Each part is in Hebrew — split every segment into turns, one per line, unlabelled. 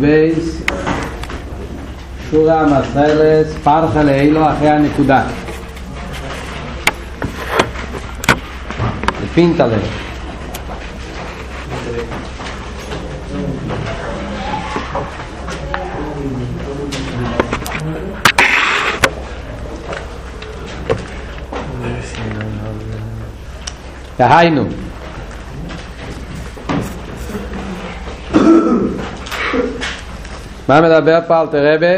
בייס שורה מסלס פרחה לאילו אחרי הנקודה לפינטלה דהיינו מה מדבר פה אלתר רבי?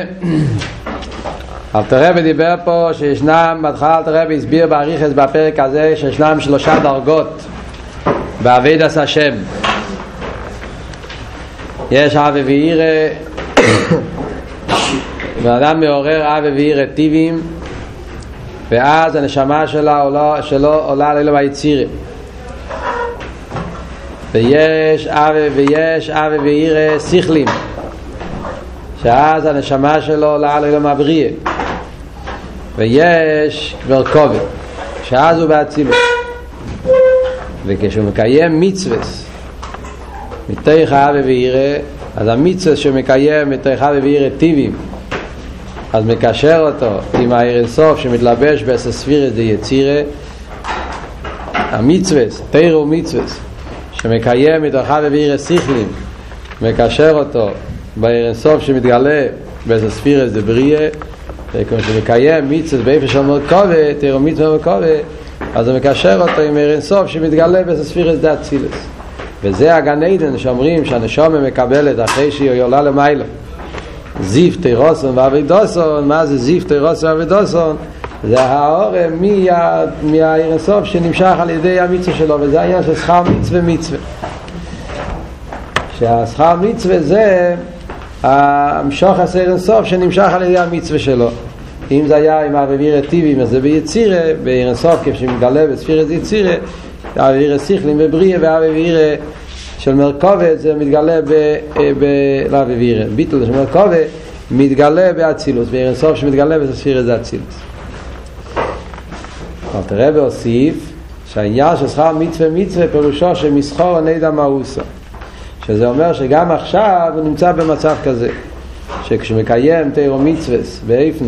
אלתר רבי דיבר פה שישנם, בהתחלה אלתר רבי הסביר באריכס בפרק הזה שישנם שלושה דרגות בעבידת השם. יש אבי ואירא ואדם מעורר אבי ואירא טיבים ואז הנשמה שלה עולה, שלו עולה לאלו היצירה ויש אבי ויש אבי ואירא שכלים שאז הנשמה שלו עולה לאלו מהבריאה ויש כבר כובד שאז הוא באצילות וכשהוא מקיים מצווס מתוך האבי ואירא אז המצווס שהוא מקיים מתוך האבי ואירא טיבים אז מקשר אותו עם העיר אינסוף שמתלבש בסספירס די יצירה. המצווס, תירו מצווס שמקיים מתוכה ובעיר סיכלים מקשר אותו בעיר אינסוף שמתגלה בסספירס די בריאה וכמו שמקיים מצווס באיפה של מרכובה תירו מצווה מרכובה אז הוא מקשר אותו עם עיר אינסוף שמתגלה בסספירס די אצילס. וזה הגן עדן שאומרים שהנשומה מקבלת אחרי שהיא עולה למיילא זיף תירוסון ואבידוסון מה זה זיף תירוסון ואבידוסון זה האורם מהעיר הסוף שנמשך על ידי המצווה שלו וזה העניין של שכר מצווה מצווה שהשכר מצווה זה המשוך הסעיר הסוף שנמשך על ידי המצווה שלו. אם זה היה עם האוויר הטיבים אז זה ביצירה בעיר הסוף כפי שמתגלה בספירת יצירה האוויר סיכלים ובריאה והאוויר של מרכובת זה מתגלה בלאו אווירה ביטל של מרכובת מתגלה באצילוס בעיר סוף שמתגלה בספירה זה אצילוס. אבל תראה והוסיף שהעניין של שכר מצווה מצווה פירושו שמסחור הנדע מאוסו שזה אומר שגם עכשיו הוא נמצא במצב כזה שכשמקיים תירו מצווה באיפן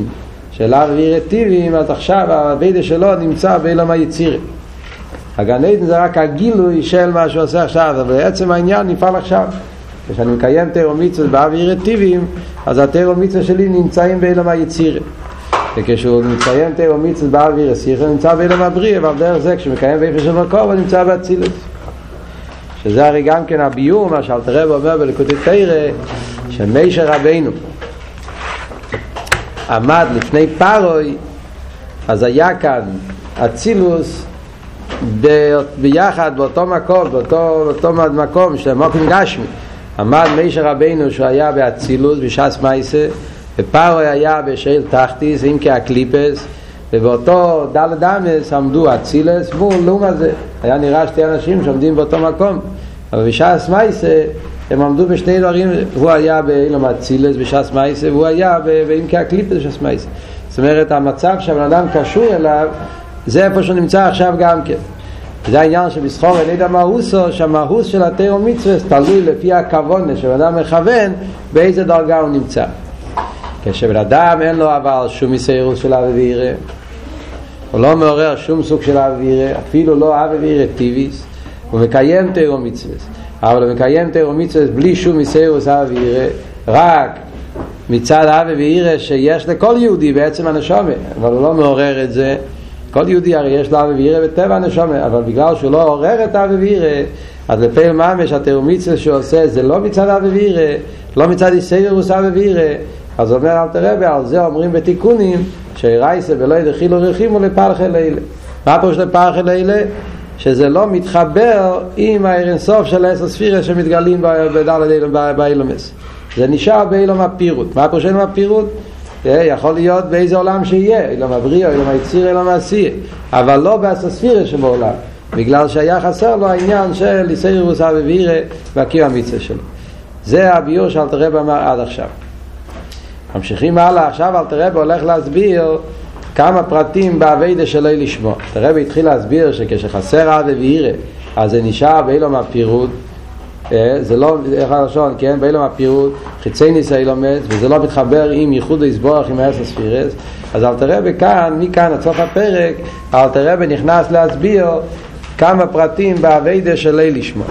של אוויר טיבים אז עכשיו הבידה שלו נמצא באילם היצירה הגן עדן זה רק הגילוי של מה שהוא עושה עכשיו, אבל בעצם העניין נפעל עכשיו. כשאני מקיים תירו מצווה באוויר טיבים, אז התירו מצווה שלי נמצאים באילם היצירה. וכשהוא מקיים תירו מצווה באוויר הסיכה, נמצא באילם הבריא, אבל דרך זה כשמקיים באיפה של מקום, הוא נמצא באצילוס. שזה הרי גם כן הביור, מה שאלתר רב אומר בלקוטי תירא, שמישר רבינו עמד לפני פרוי, אז היה כאן אצילוס ביחד באותו מקום, באותו, באותו מקום של מוקם גשמי עמד מישר רבינו שהוא היה באצילוס בש"ס מייסה ופארו היה בשאל תחתיס אם כאקליפס ובאותו דל דמס עמדו אצילס מול לום הזה היה נראה שתי אנשים שעומדים באותו מקום. אבל בש"ס מייסה הם עמדו בשני דברים הוא היה באילום אצילס בש"ס מייסה והוא היה באם כאקליפס בש"ס מייסה. זאת אומרת המצב שהבן אדם קשור אליו זה איפה שהוא נמצא עכשיו גם כן. זה העניין שבסחור אין ידע מהוסו שהמהוס של התירו מצווה תלוי לפי הכוונה שבן אדם מכוון באיזה דרגה הוא נמצא. כשבן אדם אין לו אבל שום מסיירוס של אבי וירא הוא לא מעורר שום סוג של אבי וירא אפילו לא אבי וירא טיביס הוא מקיים תירו מצווה אבל הוא מקיים תירו מצווה בלי שום מסיירוס אבי וירא רק מצד אבי וירא שיש לכל יהודי בעצם הנשומת אבל הוא לא מעורר את זה. כל יהודי הרי יש לו אבי וירא בטבע הנשומה, אבל בגלל שהוא לא עורר את אבי וירא, אז לפעמים ממש התאומיצה שהוא עושה זה לא מצד אבי וירא, לא מצד איסיירוס אבי וירא, אז אומר אל תרבה, על זה אומרים בתיקונים, שרייסה ולא ידחילו רחימו לפרחי לילה. מה פירוש לפרחי לילה? שזה לא מתחבר עם האירנסוף של עשר ספירה שמתגלים באילומס. זה נשאר באילום הפירוט. מה פירוש אילום הפירוט? יכול להיות באיזה עולם שיהיה, אילום הבריא, אילום היציר, אילום העשיר, אבל לא באסספירה שבעולם, בגלל שהיה חסר לו העניין של איסאירוס אבי וירא והקיר המצווה שלו. זה הביור שאלתר רב אמר עד עכשיו. ממשיכים הלאה, עכשיו אלתר רב הולך להסביר כמה פרטים באביידה שלא לשמוע. אלתר רב התחיל להסביר שכשחסר אבי וירא, אז זה נשאר באילום הפירוד, זה לא, איך הלשון, כן, באילום הפירוט, חיצי ניסי אילומץ, וזה לא מתחבר עם ייחוד היסבורך עם האסס פירס, אז אלתר רבי כאן, מכאן עד סוף הפרק, אלתר רבי נכנס להסביר כמה פרטים באביידה של ליל לשמו.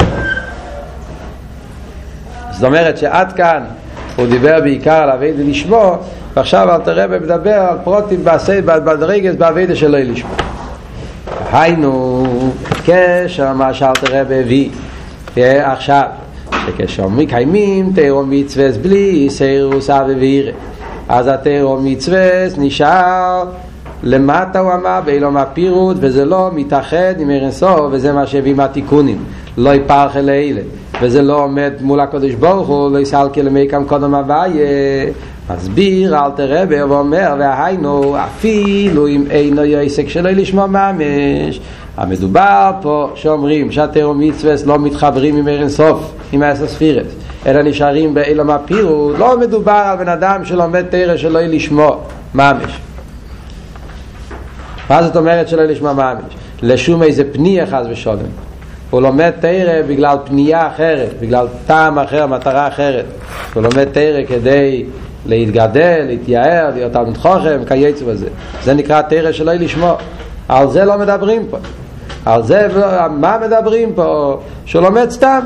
זאת אומרת שעד כאן הוא דיבר בעיקר על אביידה לשמו, ועכשיו אלתר רבי מדבר על פרוטים בדרגס באביידה של ליל לשמו. היינו, קשר מה שאלתר רבי הביא עכשיו, שכאשר מקיימים תירו מצווה בלי סירוס אבי וירא אז התירו מצווה נשאר למטה הוא אמר באילום הפירוט וזה לא מתאחד עם ארנסו וזה מה שהביא מהתיקונים לא יפרח אלה אלה וזה לא עומד מול הקדוש ברוך הוא לא יסלקי למיקם קודם הוויה. מסביר אל תרבה ואומר והיינו אפילו אם אינו יעסק שלא לשמוע ממש. המדובר פה שאומרים שהתירו מצווה לא מתחברים עם ארן סוף עם העשר ספירס אלא נשארים באילום הפירוט לא מדובר על בן אדם שלומד תרא שלא לשמוע ממש. מה זאת אומרת שלא לשמוע ממש? לשום איזה פנייה חס ושולם הוא לומד תרא בגלל פנייה אחרת, בגלל טעם אחר, מטרה אחרת. הוא לומד תרא כדי להתגדל, להתייער, להיות תלמיד חוכם, כייצא בזה. זה נקרא תרא שלא לשמוע. על זה לא מדברים פה. על זה, מה מדברים פה? שהוא לומד סתם.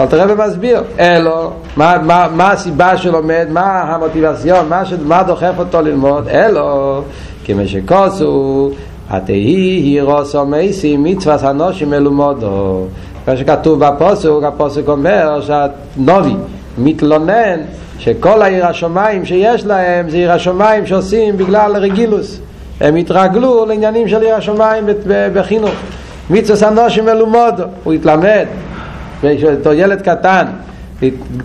אל תראה ומסביר, אלו, מה, מה, מה הסיבה שלומד, מה המוטיבציון, מה, מה דוחף אותו ללמוד, אלו, כמי שכוסו, התהי היא רוסו מייסי מצווה סנושים מלומודו. כמו שכתוב בפוסוק, הפוסק אומר שהנובי מתלונן שכל העיר השמיים שיש להם זה עיר השמיים שעושים בגלל רגילוס. הם התרגלו לעניינים של עיר השמיים בחינוך. מצווה סנושים מלומודו, הוא התלמד. כשאותו ילד קטן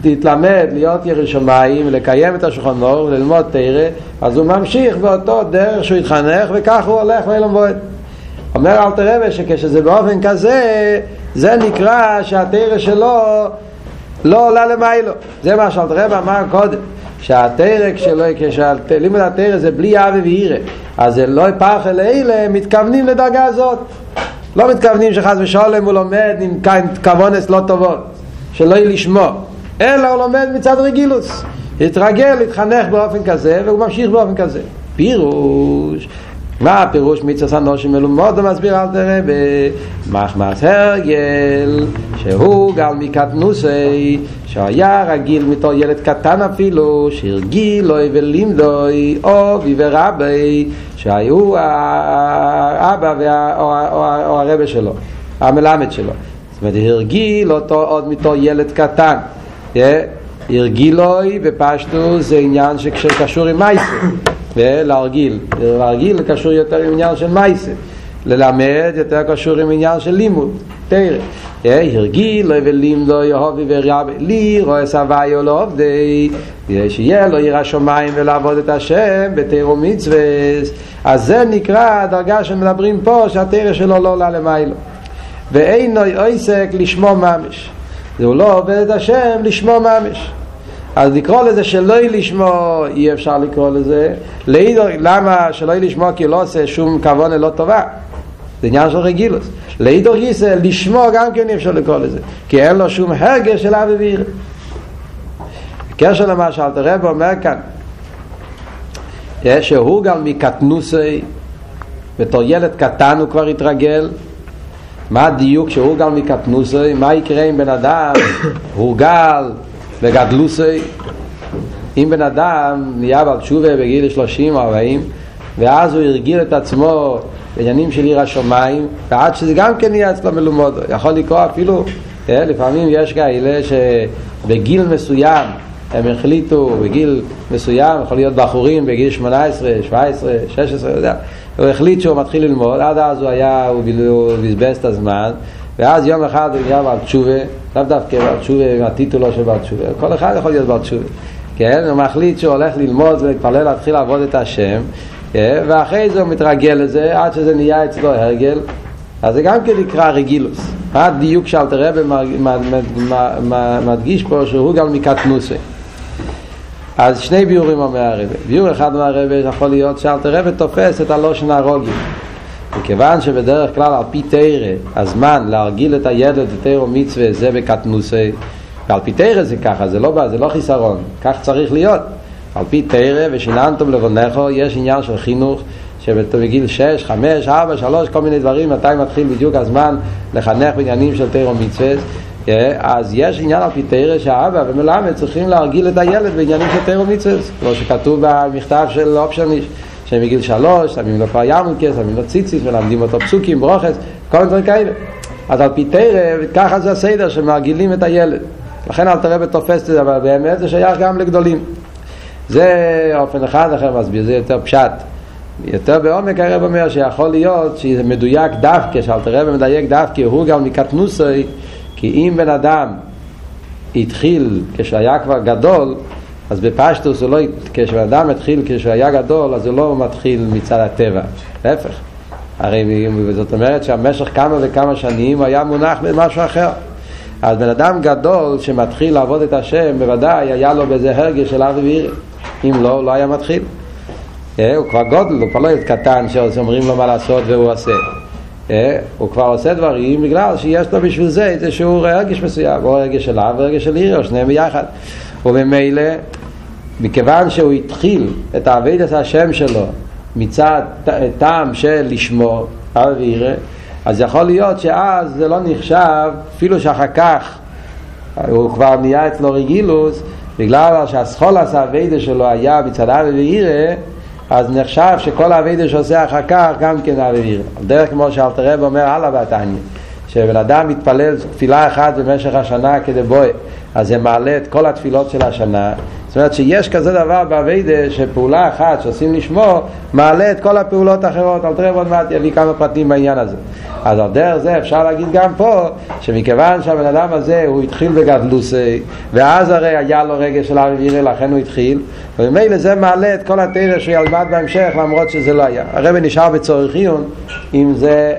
להתלמד להיות ירא שמיים לקיים את השולחן אור וללמוד תרא אז הוא ממשיך באותו דרך שהוא התחנך וכך הוא הולך ללמוד. אומר אל תראה שכשזה באופן כזה זה נקרא שהתרא שלו לא עולה למיילו. זה מה שאל תראה אמר קודם שהתרא כשלא, כשלימוד התרא זה בלי אבי וירא אז זה לא פח אלה אלה מתכוונים לדרגה הזאת. לא מתכוונים שחס ושולם הוא לומד עם כוונס לא טובות שלא יהיה לשמוע. אלא הוא לומד מצד רגילוס התרגל, התחנך באופן כזה והוא ממשיך באופן כזה. פירוש. מה הפירוש מצווה אנושים מלומוד ומסביר אל תראה במחמס הרגל שהוא גל מקטנוסי שהיה רגיל מתור ילד קטן אפילו שהרגיל לו ולימדוי אובי ורבי שהיו האבא או, או, או הרבה שלו המלמד שלו זאת אומרת הרגיל אותו עוד מתור ילד קטן. הרגילוי בפשטו זה עניין שקשור עם מייסה להרגיל. להרגיל קשור יותר עם עניין של מייסה. ללמד יותר קשור עם עניין של לימוד תראה הרגיל ולימדו יהובי ורבי לי רואה סבי או לא עובדי שיהיה לו עיר השמיים ולעבוד את השם בתירו מצווה אז זה נקרא הדרגה שמדברים פה שהתרא שלו לא עולה למיילו ואין עסק לשמו ממש. זהו לא עובד את השם לשמו ממש. אז לקרוא לזה שלא לשמו אי אפשר לקרוא לזה. לידור, למה שלא לשמו כי לא עושה שום כוון לא טובה. זה עניין של רגילוס לידור גיסא לשמו גם כן אי אפשר לקרוא לזה. כי אין לו שום הרגש של אבי ויר בקשר למה שאלת הרב אומר כאן שהוא גם מקטנוסי בתור ילד קטן הוא כבר התרגל מה הדיוק שהוא גם מקטנוסי מה יקרה אם בן אדם הוא גל וגדלוסי אם בן אדם נהיה בעל תשובה בגיל 30 או 40 ואז הוא הרגיל את עצמו בעניינים של עיר השמיים ועד שזה גם כן נהיה אצלו מלומד יכול לקרוא אפילו לפעמים יש כאלה שבגיל מסוים הם החליטו בגיל מסוים, יכול להיות בחורים בגיל 18, 17, 16, יודע, הוא החליט שהוא מתחיל ללמוד, עד אז הוא היה, הוא בזבז את הזמן, ואז יום אחד הוא נהיה בעל תשובה, לאו דווקא בעל תשובה עם הטיטולו של בעל תשובה, כל אחד יכול להיות בעל תשובה, כן, הוא מחליט שהוא הולך ללמוד ולהתפלל להתחיל לעבוד את השם, כן? ואחרי זה הוא מתרגל לזה עד שזה נהיה אצלו הרגל, אז זה גם כן נקרא רגילוס. מה הדיוק שאלתר רבי מדגיש פה שהוא גם מקטנוסי. אז שני ביורים אומר הרבי. ביור אחד אומר הרבי יכול להיות שאלתר רבי תופס את הלושן הרוגי. מכיוון שבדרך כלל על פי תרא הזמן להרגיל את הילד לתרא מצווה זה בקטנוסי ועל פי תרא זה ככה, זה לא, זה לא חיסרון, כך צריך להיות על פי תרא ושיננתם לבונכו יש עניין של חינוך שבגיל 6, 5, 4, 3, כל מיני דברים, מתי מתחיל בדיוק הזמן לחנך בעניינים של תרא מצווה אז יש עניין על פי תרא שהאבא ומלמד צריכים להרגיל את הילד בעניינים של תרא מצווה כמו שכתוב במכתב של אופשניש שמגיל שלוש, שמים לו כבר ימלכס, שמים לו ציציס, מלמדים אותו פסוקים, ברוכס, כל מיני דברים כאלה. אז על פי תרא, ככה זה הסדר שמרגילים את הילד. לכן אל תראה ותופס את זה, אבל באמת זה שייך גם לגדולים. זה אופן אחד אחר מסביר, זה יותר פשט. יותר בעומק הרב אומר שיכול להיות שזה מדויק דווקא, שאל תראה ומדייק דווקא, הוא גם מקטנוסי, כי אם בן אדם התחיל כשהיה כבר גדול, אז בפשטוס הוא לא, כשאדם מתחיל כשהוא היה גדול, אז הוא לא מתחיל מצד הטבע, להפך. הרי זאת אומרת שהמשך כמה וכמה שנים הוא היה מונח במשהו אחר. אז בן אדם גדול שמתחיל לעבוד את השם, בוודאי היה לו בזה הרגש של אבי ואירי. אם לא, הוא לא היה מתחיל. אה, הוא כבר גודל, הוא כבר לא ילד קטן שאומרים לו מה לעשות והוא עושה. אה, הוא כבר עושה דברים בגלל שיש לו בשביל זה איזשהו הרגש מסוים, או הרגש של אב ורגש של אירי, או שניהם ביחד. וממילא, מכיוון שהוא התחיל את העבודת השם שלו מצד טעם של לשמור, אב וירא, אז יכול להיות שאז זה לא נחשב, אפילו שאחר כך הוא כבר נהיה אצלו רגילוס, בגלל שהסחולס האביידה שלו היה מצד אבי ואירא, אז נחשב שכל האביידה שעושה אחר כך גם כן אבי ואירא. דרך כמו שאלתרב אומר הלאה בתניא, שבן אדם מתפלל תפילה אחת במשך השנה כדי בואי, אז זה מעלה את כל התפילות של השנה. זאת אומרת שיש כזה דבר באביידה שפעולה אחת שעושים לשמור מעלה את כל הפעולות האחרות. אל תראה עוד מעט יביא כמה פרטים בעניין הזה. אז על דרך זה אפשר להגיד גם פה שמכיוון שהבן אדם הזה הוא התחיל בגדלוסי ואז הרי היה לו רגש של אבי וירא לכן הוא התחיל וממילא זה מעלה את כל התרא שהוא ילמד בהמשך למרות שזה לא היה. הרבי נשאר בצורך עיון אם זה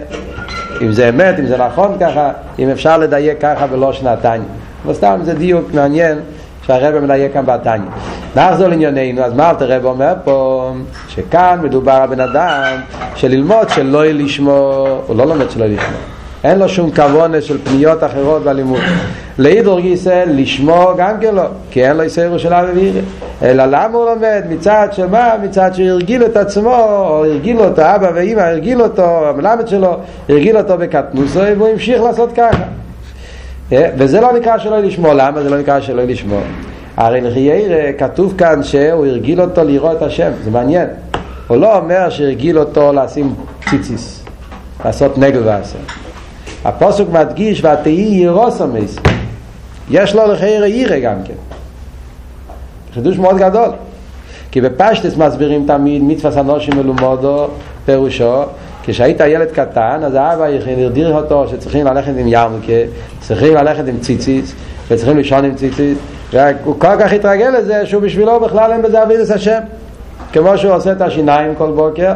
אם זה אמת, אם זה נכון ככה, אם אפשר לדייק ככה ולא שנתיים. אבל סתם זה דיוק מעניין שהרבא מדייק כאן בתניא. נחזור לענייננו, אז מה אלתר רב אומר פה? שכאן מדובר על בן אדם שללמוד שלא לשמו, הוא לא לומד שלא לשמו. אין לו שום כוונה של פניות אחרות בלימוד. להידור גיסא לשמו גם כן לא, כי אין לו יסיירו של אבי וירא. אלא למה הוא לומד? מצד שמה? מצד שהרגיל את עצמו, או הרגיל אותו, אבא ואמא הרגיל אותו, המלמד שלו, הרגיל אותו בקטנוסו, והוא המשיך לעשות ככה. וזה לא נקרא שלא לשמו, למה זה לא נקרא שלא לשמו? הרי לחיירה כתוב כאן שהוא הרגיל אותו לראות את השם, זה מעניין. הוא לא אומר שהרגיל אותו לשים ציציס, לעשות נגל ועשר. הפוסק מדגיש ותהי ירוס המס. יש לו לחיירה ירא גם כן. חידוש מאוד גדול. כי בפשטס מסבירים תמיד מצווה אנושים מלומדו פירושו כשהיית ילד קטן, אז האבא הרדיר אותו שצריכים ללכת עם ירמקה, צריכים ללכת עם ציציס, וצריכים לישון עם ציציס, והוא כל כך התרגל לזה שהוא בשבילו בכלל אין בזה אבידס השם. כמו שהוא עושה את השיניים כל בוקר,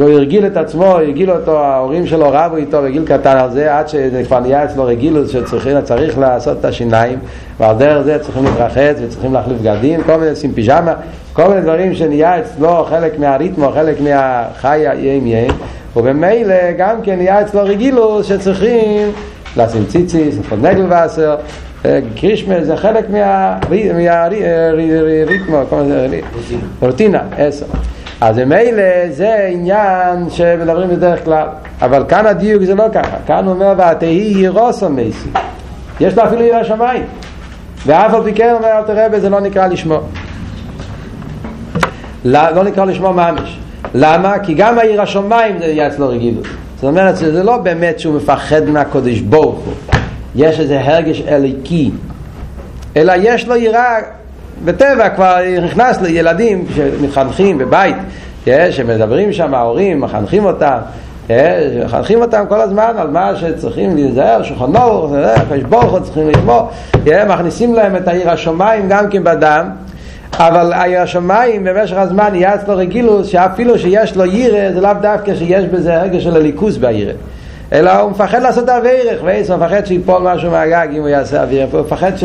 הוא הרגיל את עצמו, הרגיל אותו, ההורים שלו רבו איתו בגיל קטן על זה, עד שזה כבר נהיה אצלו רגילוס שצריך לעשות את השיניים, ועל דרך זה צריכים להתרחץ וצריכים להחליף בגדים, כל מיני עושים פיג'מה, כל מיני דברים שנהיה אצלו חלק מהריתמו, חלק מהחי יים יים, ובמילא גם כן נהיה אצלו רגילוס שצריכים לשים ציציס, לעשות נגל וסר, קרישמה זה חלק מהריתמו, רוטינה, עשר. אז ממילא זה עניין שמדברים בדרך כלל, אבל כאן הדיוק זה לא ככה, כאן הוא אומר ותהי ירוסו מייסי, יש לו אפילו עיר השמיים, ואף על פי כן אומר אל תראה בזה לא נקרא לשמו, לא נקרא לשמו ממש, למה? כי גם העיר השמיים זה יהיה אצלו רגילות, זאת אומרת שזה לא באמת שהוא מפחד מהקודש ברוך הוא, יש איזה הרגש אליקי, אלא יש לו יראה בטבע כבר נכנס לילדים שמתחנכים בבית, שמדברים שם, ההורים מחנכים אותם, מחנכים אותם כל הזמן על מה שצריכים להיזהר, שולחן אור, ברוך צריכים לגמור, מכניסים להם את העיר השמיים גם כן בדם, אבל העיר השמיים במשך הזמן נהיה אצלו רגילוס שאפילו שיש לו ירא זה לאו דווקא שיש בזה רגע של הליכוס בעירה אלא הוא מפחד לעשות אבירך, וייס, הוא מפחד שיפול משהו מהגג אם הוא יעשה אבירך, הוא מפחד ש,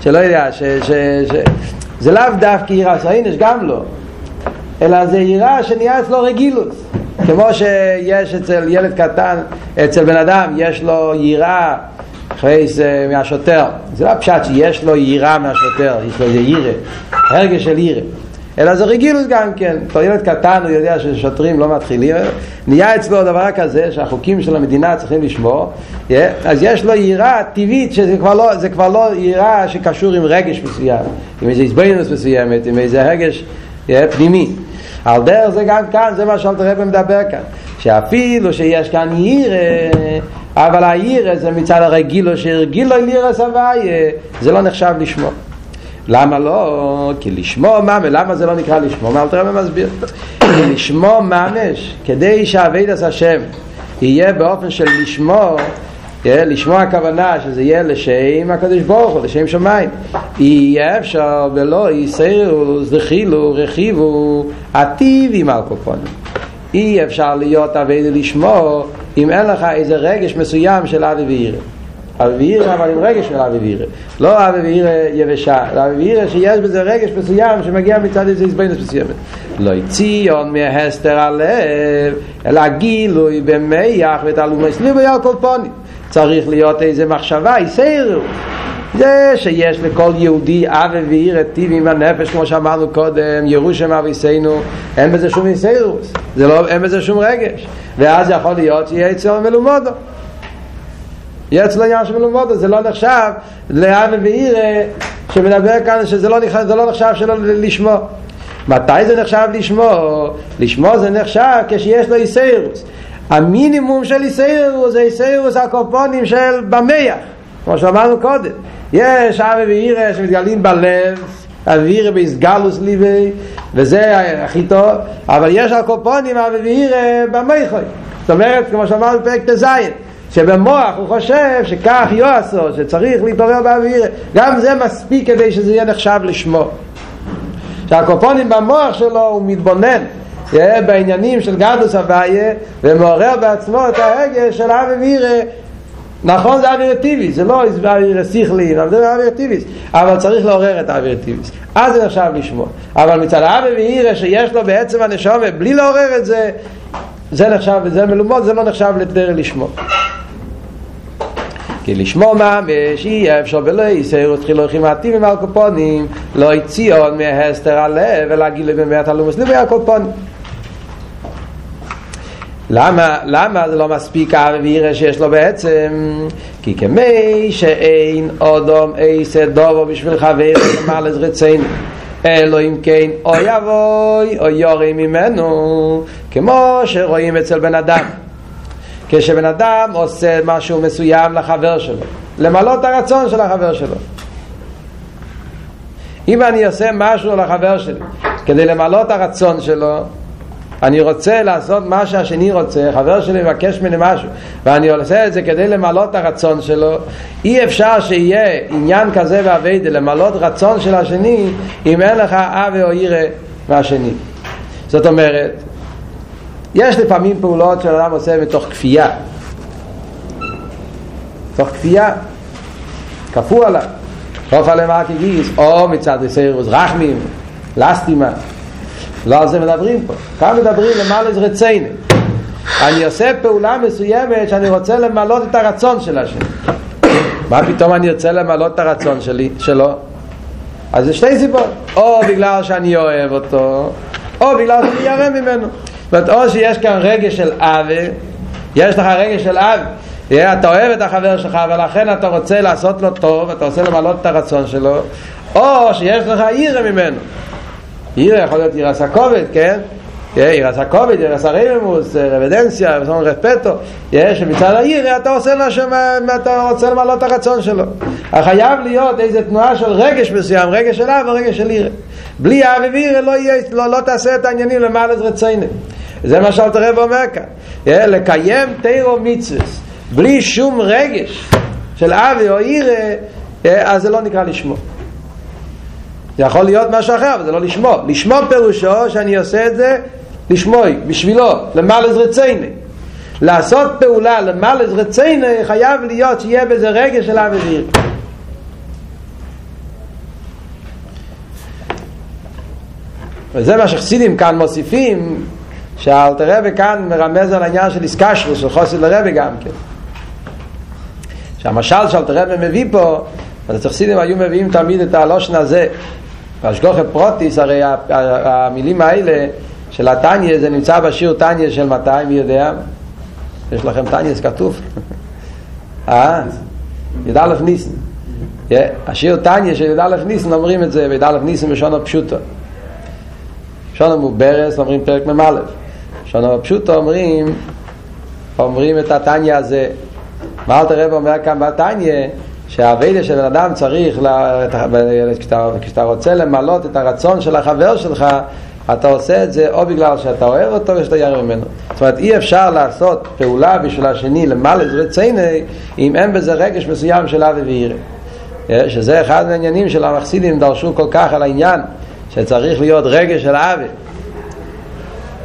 שלא יודע, ש, ש, ש, זה לאו דווקא יראה סעינש, גם לא, אלא זה יראה שנהיה אצלו רגילוס, כמו שיש אצל ילד קטן, אצל בן אדם, יש לו יראה אחרי זה מהשוטר. זה לא פשט שיש לו יראה מהשוטר, יש לו איזה ירא, הרגש של ירא. אלא זה רגילוס גם כן. אותו ילד קטן הוא יודע ששוטרים לא מתחילים, נהיה אצלו דבר כזה שהחוקים של המדינה צריכים לשמור, אז יש לו יראה טבעית שזה כבר לא, כבר לא יראה שקשור עם רגש מסוים, עם איזה הזבנינוס מסוימת, עם איזה רגש פנימי. על דרך זה גם כאן, זה מה שאלת הרב מדבר כאן, שאפילו שיש כאן ירא, אבל הירא זה מצד הרגילו שהרגילו לירא סבייה, זה לא נחשב לשמור. למה לא? כי לשמוע ממש, למה זה לא נקרא לשמוע? מה אלתר רבי מסביר? כי לשמוע ממש, כדי שהאבידס השם יהיה באופן של לשמוע, לשמוע הכוונה שזה יהיה לשם הקדוש ברוך הוא, לשם שמיים. יהיה אפשר ולא יסיירו, זכילו, רכיבו, עטיבים על קופונים. אי אפשר להיות אבידה לשמוע אם אין לך איזה רגש מסוים של אבי וירא. אבירה אבל עם רגש של אבירה לא אבירה יבשה אלא אבירה שיש בזה רגש מסוים שמגיע מצד איזה הזבנות מסוימת. לא ציון מהסתר הלב אלא גילוי במייח ותעלום הסליבו על כל פונים. צריך להיות איזה מחשבה יסיירו זה שיש לכל יהודי אב ואיר טיב עם הנפש כמו שאמרנו קודם ירושם אביסנו אין בזה שום יסיירוס זה לא, אין בזה שום רגש. ואז יכול להיות שיהיה אצלנו מלומדו. יש אצלו עניין של מלומדו, זה לא נחשב לאבא ואירא שמדבר כאן שזה לא, נחשב, לא נחשב שלא לשמוע. מתי זה נחשב לשמוע? לשמוע זה נחשב כשיש לו איסאירוס. המינימום של איסאירוס זה איסאירוס הקופונים של במח, כמו שאמרנו קודם. יש אבא ואירא שמתגלים בלב, אווירא באיסגלוס ליבי, וזה הכי טוב, אבל יש הקופונים אבא ואירא במחוי. זאת אומרת, כמו שאמרנו בפרק ט"ז, שבמוח הוא חושב שכך יועשו, שצריך להתעורר באוויר, גם זה מספיק כדי שזה יהיה נחשב לשמו. שהקופונים במוח שלו הוא מתבונן בעניינים של גדוס הוויה ומעורר בעצמו את ההגש של אבי וירא נכון זה אוויר טיביס, זה לא אוויר שכלי, זה אוויר טיביס, אבל צריך לעורר את האוויר טיביס, אז זה נחשב לשמוע. אבל מצד האוויר וירא שיש לו בעצם הנשומת, בלי לעורר את זה, זה נחשב, וזה מלומד, זה לא נחשב לתדר לשמוע. כי לשמוע ממש אי אפשר ולא יסר ותחילו הולכים מעטים על קופונים לא יציון מהסתר הלב ולהגיד לבאמת הלומוס לבי הקופונים למה, למה זה לא מספיק הרבירה שיש לו בעצם? כי כמי שאין אודום איסה דובו בשביל חבר למעל אז רצינו אלו אם כן אוי אבוי או יורי ממנו כמו שרואים אצל בן אדם כשבן אדם עושה משהו מסוים לחבר שלו, למלא את הרצון של החבר שלו. אם אני עושה משהו לחבר שלי כדי למלא את הרצון שלו, אני רוצה לעשות מה שהשני רוצה, חבר שלי מבקש ממני משהו, ואני עושה את זה כדי למלא את הרצון שלו, אי אפשר שיהיה עניין כזה באביידה, למלא רצון של השני, אם אין לך אבי או ירא מהשני. זאת אומרת, יש לפעמים פעולות שאדם עושה מתוך כפייה. מתוך כפייה. כפו עליו. חוף עליהם רק הגיס או מצד יסיירוס רחמים לסטימה לא על זה מדברים פה. כאן מדברים למעלה זה רצינו אני עושה פעולה מסוימת שאני רוצה למלות את הרצון של השני מה פתאום אני רוצה למלות את הרצון שלי, שלו? אז זה שתי סיבות. או בגלל שאני אוהב אותו או בגלל שאני ירא ממנו זאת או שיש כאן רגש של אבי, יש לך רגש של אבי, אתה אוהב את החבר שלך ולכן אתה רוצה לעשות לו טוב, אתה רוצה למלות את הרצון שלו, או שיש לך עירה ממנו. עירה יכול להיות עירה סקובת, כן? עירה סקובת, עירה סרממוס, רבדנסיה, רפטו, יש מצד העירה אתה עושה מה שאתה רוצה למלות את הרצון שלו. חייב להיות איזו תנועה של רגש מסוים, רגש של אב ורגש של עירה. בלי אב ועירה לא, לא, לא תעשה את העניינים למעלה רצינו. זה מה שאלת הרב אומר כאן. לקיים תירו מצווס בלי שום רגש של אבי או עירה אז זה לא נקרא לשמוע זה יכול להיות משהו אחר אבל זה לא לשמוע לשמוע פירושו שאני עושה את זה לשמוע בשבילו למעלה רציני. לעשות פעולה למעלה רציני חייב להיות שיהיה בזה רגש של אבי ועירה. וזה מה שחסידים כאן מוסיפים שאלתר רבי כאן מרמז על העניין של איסקשרוס, של חוסר לרבי גם כן. שהמשל שאלתר רבי מביא פה, אז הצחסידים היו מביאים תמיד את הלושן הזה. והשגוחי פרוטיס, הרי המילים האלה של התניא, זה נמצא בשיר תניא של מתי, מי יודע? יש לכם תניא, זה כתוב. אה? י"א ניסן. השיר תניא של י"א ניסן אומרים את זה, וי"א ניסן בשונו פשוטו. שונו מוברס אומרים פרק מ"א. שונו פשוטו אומרים, אומרים את התניא הזה. מה אלתר רב אומר כאן בתניא? שהאביידה של אדם צריך, לה, כשאתה, כשאתה רוצה למלות את הרצון של החבר שלך, אתה עושה את זה או בגלל שאתה אוהב אותו או שאתה ירא ממנו. זאת אומרת, אי אפשר לעשות פעולה בשביל השני למעלה רציני אם אין בזה רגש מסוים של אבי וירא. שזה אחד מהעניינים של המחסידים דרשו כל כך על העניין שצריך להיות רגש של אבי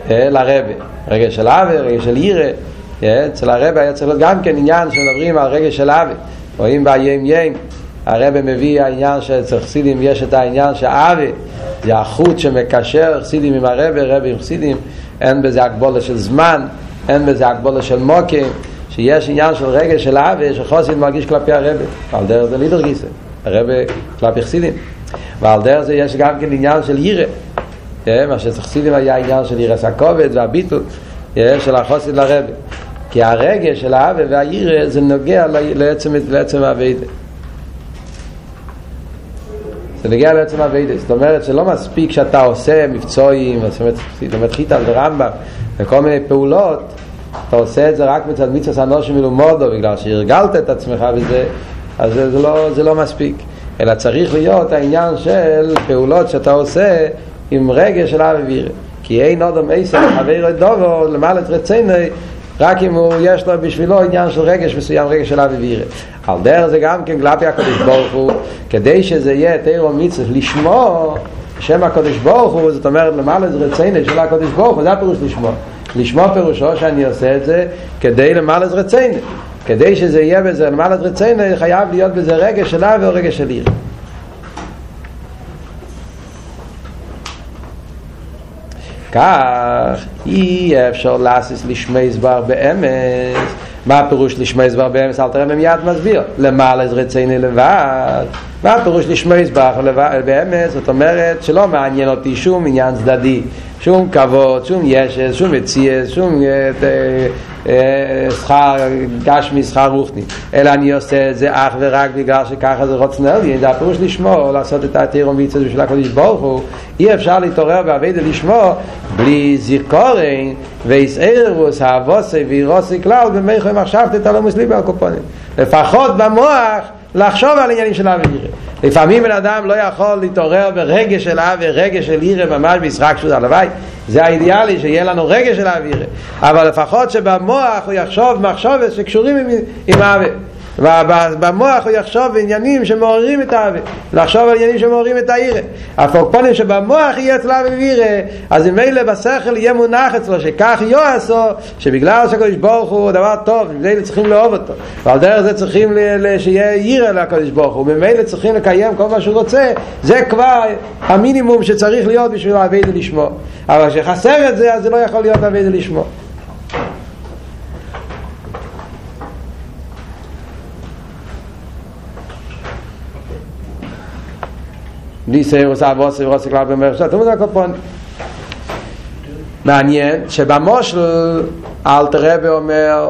לרבה. רגש של אבי, רגש של ירא. אצל הרבה היה צריך להיות גם כן עניין שמדברים על רגש של אבי. רואים בים ים הרב מביא העניין שאצל חסידים יש את העניין שאבי זה החוט שמקשר חסידים עם הרב, רב עם חסידים אין בזה הגבולה של זמן אין בזה הגבולה של מוקים שיש עניין של רגש של אבי שחוסיד מרגיש כלפי הרב ועל דרך זה לידר גיסא הרב כלפי חסידים ועל דרך זה יש גם כן עניין של ירא מה שחסידים היה עניין של ירא סקובת והביטול של החוסיד לרב כי הרגש של האווה והירא זה נוגע לעצם, לעצם האביידה. זה נוגע לעצם האביידה. זאת אומרת שלא מספיק שאתה עושה מבצועים, זאת אומרת חיטה ורמב"ם וכל מיני פעולות, אתה עושה את זה רק מצד מצווה אנושים מלומודו בגלל שהרגלת את עצמך בזה, אז זה, זה, לא, זה לא מספיק. אלא צריך להיות העניין של פעולות שאתה עושה עם רגש של אבי וירא. כי אין עוד המסר, חבר דובו, למעלה רצינו, רק אם הוא יש לו בשבילו עניין של רגש מסוים, רגש של אבי וירא. על דרך זה גם כן גלפי הקדוש ברוך הוא, כדי שזה יהיה תירו מצווה לשמוע שם הקדוש ברוך הוא, זאת אומרת למעלה זה רציני של הקדוש ברוך הוא, זה הפירוש לשמוע. לשמוע פירושו שאני עושה את זה כדי למעלה זה רציני. כדי שזה יהיה בזה למעלה זה רציני, חייב להיות בזה רגש של אבי או רגש של עיר. כך אי אפשר להסיס לשמי זבר באמס. מה הפירוש לשמי זבר באמס? אל תראה מיד מסביר. למעלה זה רציני לבד מה הפירוש לשמי זבר באמס? זאת אומרת שלא מעניין אותי שום עניין צדדי שום כבוד, שום ישס, שום מציאס, שום שכר גשמי, שכר רוחני. אלא אני עושה את זה אך ורק בגלל שככה זה רוצן עליין זה הפירוש לשמור, לעשות את התירום ויצא בשביל הקודש ברוך הוא. אי אפשר להתעורר בעבידה לשמור בלי זיכורן ויסערוס האבוסי וירוסי כלל במייכו מחשבת את הלומוס ליבי הקופונים לפחות במוח לחשוב על עניינים של אבי ירא. לפעמים בן אדם לא יכול להתעורר ברגש של אבי, רגש של ירא ממש בישחק שזה הלוואי. זה האידיאלי שיהיה לנו רגש של אבי ירא. אבל לפחות שבמוח הוא יחשוב מחשבת שקשורים עם, עם אבי. ובמוח הוא יחשוב בעניינים שמעוררים את האווה לחשוב על עניינים שמעוררים את העירה הפוקפונים שבמוח יהיה אצלו וירא אז אלה בשכל יהיה מונח אצלו שכך יועשו שבגלל שהקדוש ברוך הוא דבר טוב ממילא צריכים לאהוב אותו. ועל דרך זה צריכים שיהיה עירה לקדוש ברוך הוא. ממילא צריכים לקיים כל מה שהוא רוצה זה כבר המינימום שצריך להיות בשביל האווה לשמוע אבל כשחסר את זה אז זה לא יכול להיות האווה לשמוע בלי סיירוס אבוסי ורוסי כלל במרשת, תראו זה הקופון. מעניין שבמושל אלתר רבי אומר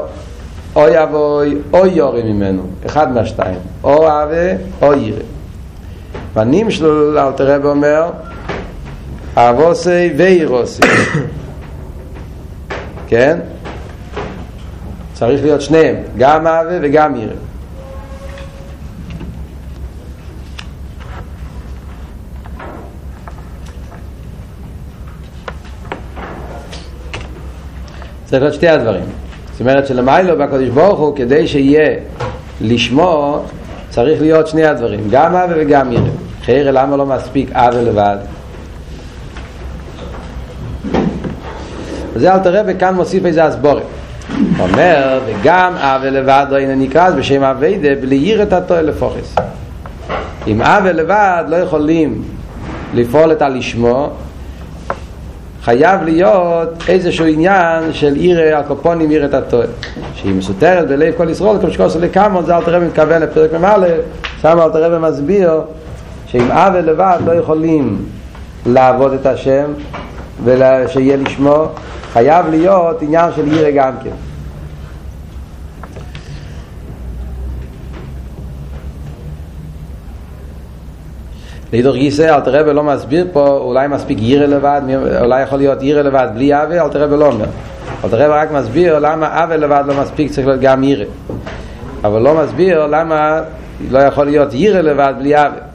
אוי אבוי אוי יורי ממנו, אחד מהשתיים, או אבה או ירא. בנים שלו אלתר רבי אומר אבוסי ואירוסי. כן? צריך להיות שניהם, גם אבה וגם ירא. צריך להיות שתי הדברים. זאת אומרת שלמיילו בקדוש ברוך הוא, כדי שיהיה לשמוע, צריך להיות שני הדברים, גם אבא וגם ירא. חיירה למה לא מספיק אבא לבד? וזה אל תראה וכאן מוסיף איזה הסבורת. אומר, וגם אבא לבד לא הנה נקרא בשם אביידה בלי ירא התואר לפוחס. אם אבא לבד לא יכולים לפעול את הלשמו, חייב להיות איזשהו עניין של עיר הקופונים עיר את הטועה. שהיא מסותרת בלב כל ישראל כמו שקורס לקמון זה אלתר רבי מתכוון לפרק מ"א שם אלתר רבי מסביר שאם אב לבד לא יכולים לעבוד את השם ושיהיה לשמו. חייב להיות עניין של עיר גם כן לידור גיסא, אלתר רבי לא מסביר פה, אולי מספיק יירה לבד, אולי יכול להיות יירה לבד בלי אבה, אלתר רבי לא אומר. אלתר רבי רק מסביר למה אבה לבד לא מספיק, צריך להיות גם יירה. אבל לא מסביר למה לא יכול להיות יירה לבד בלי אבה.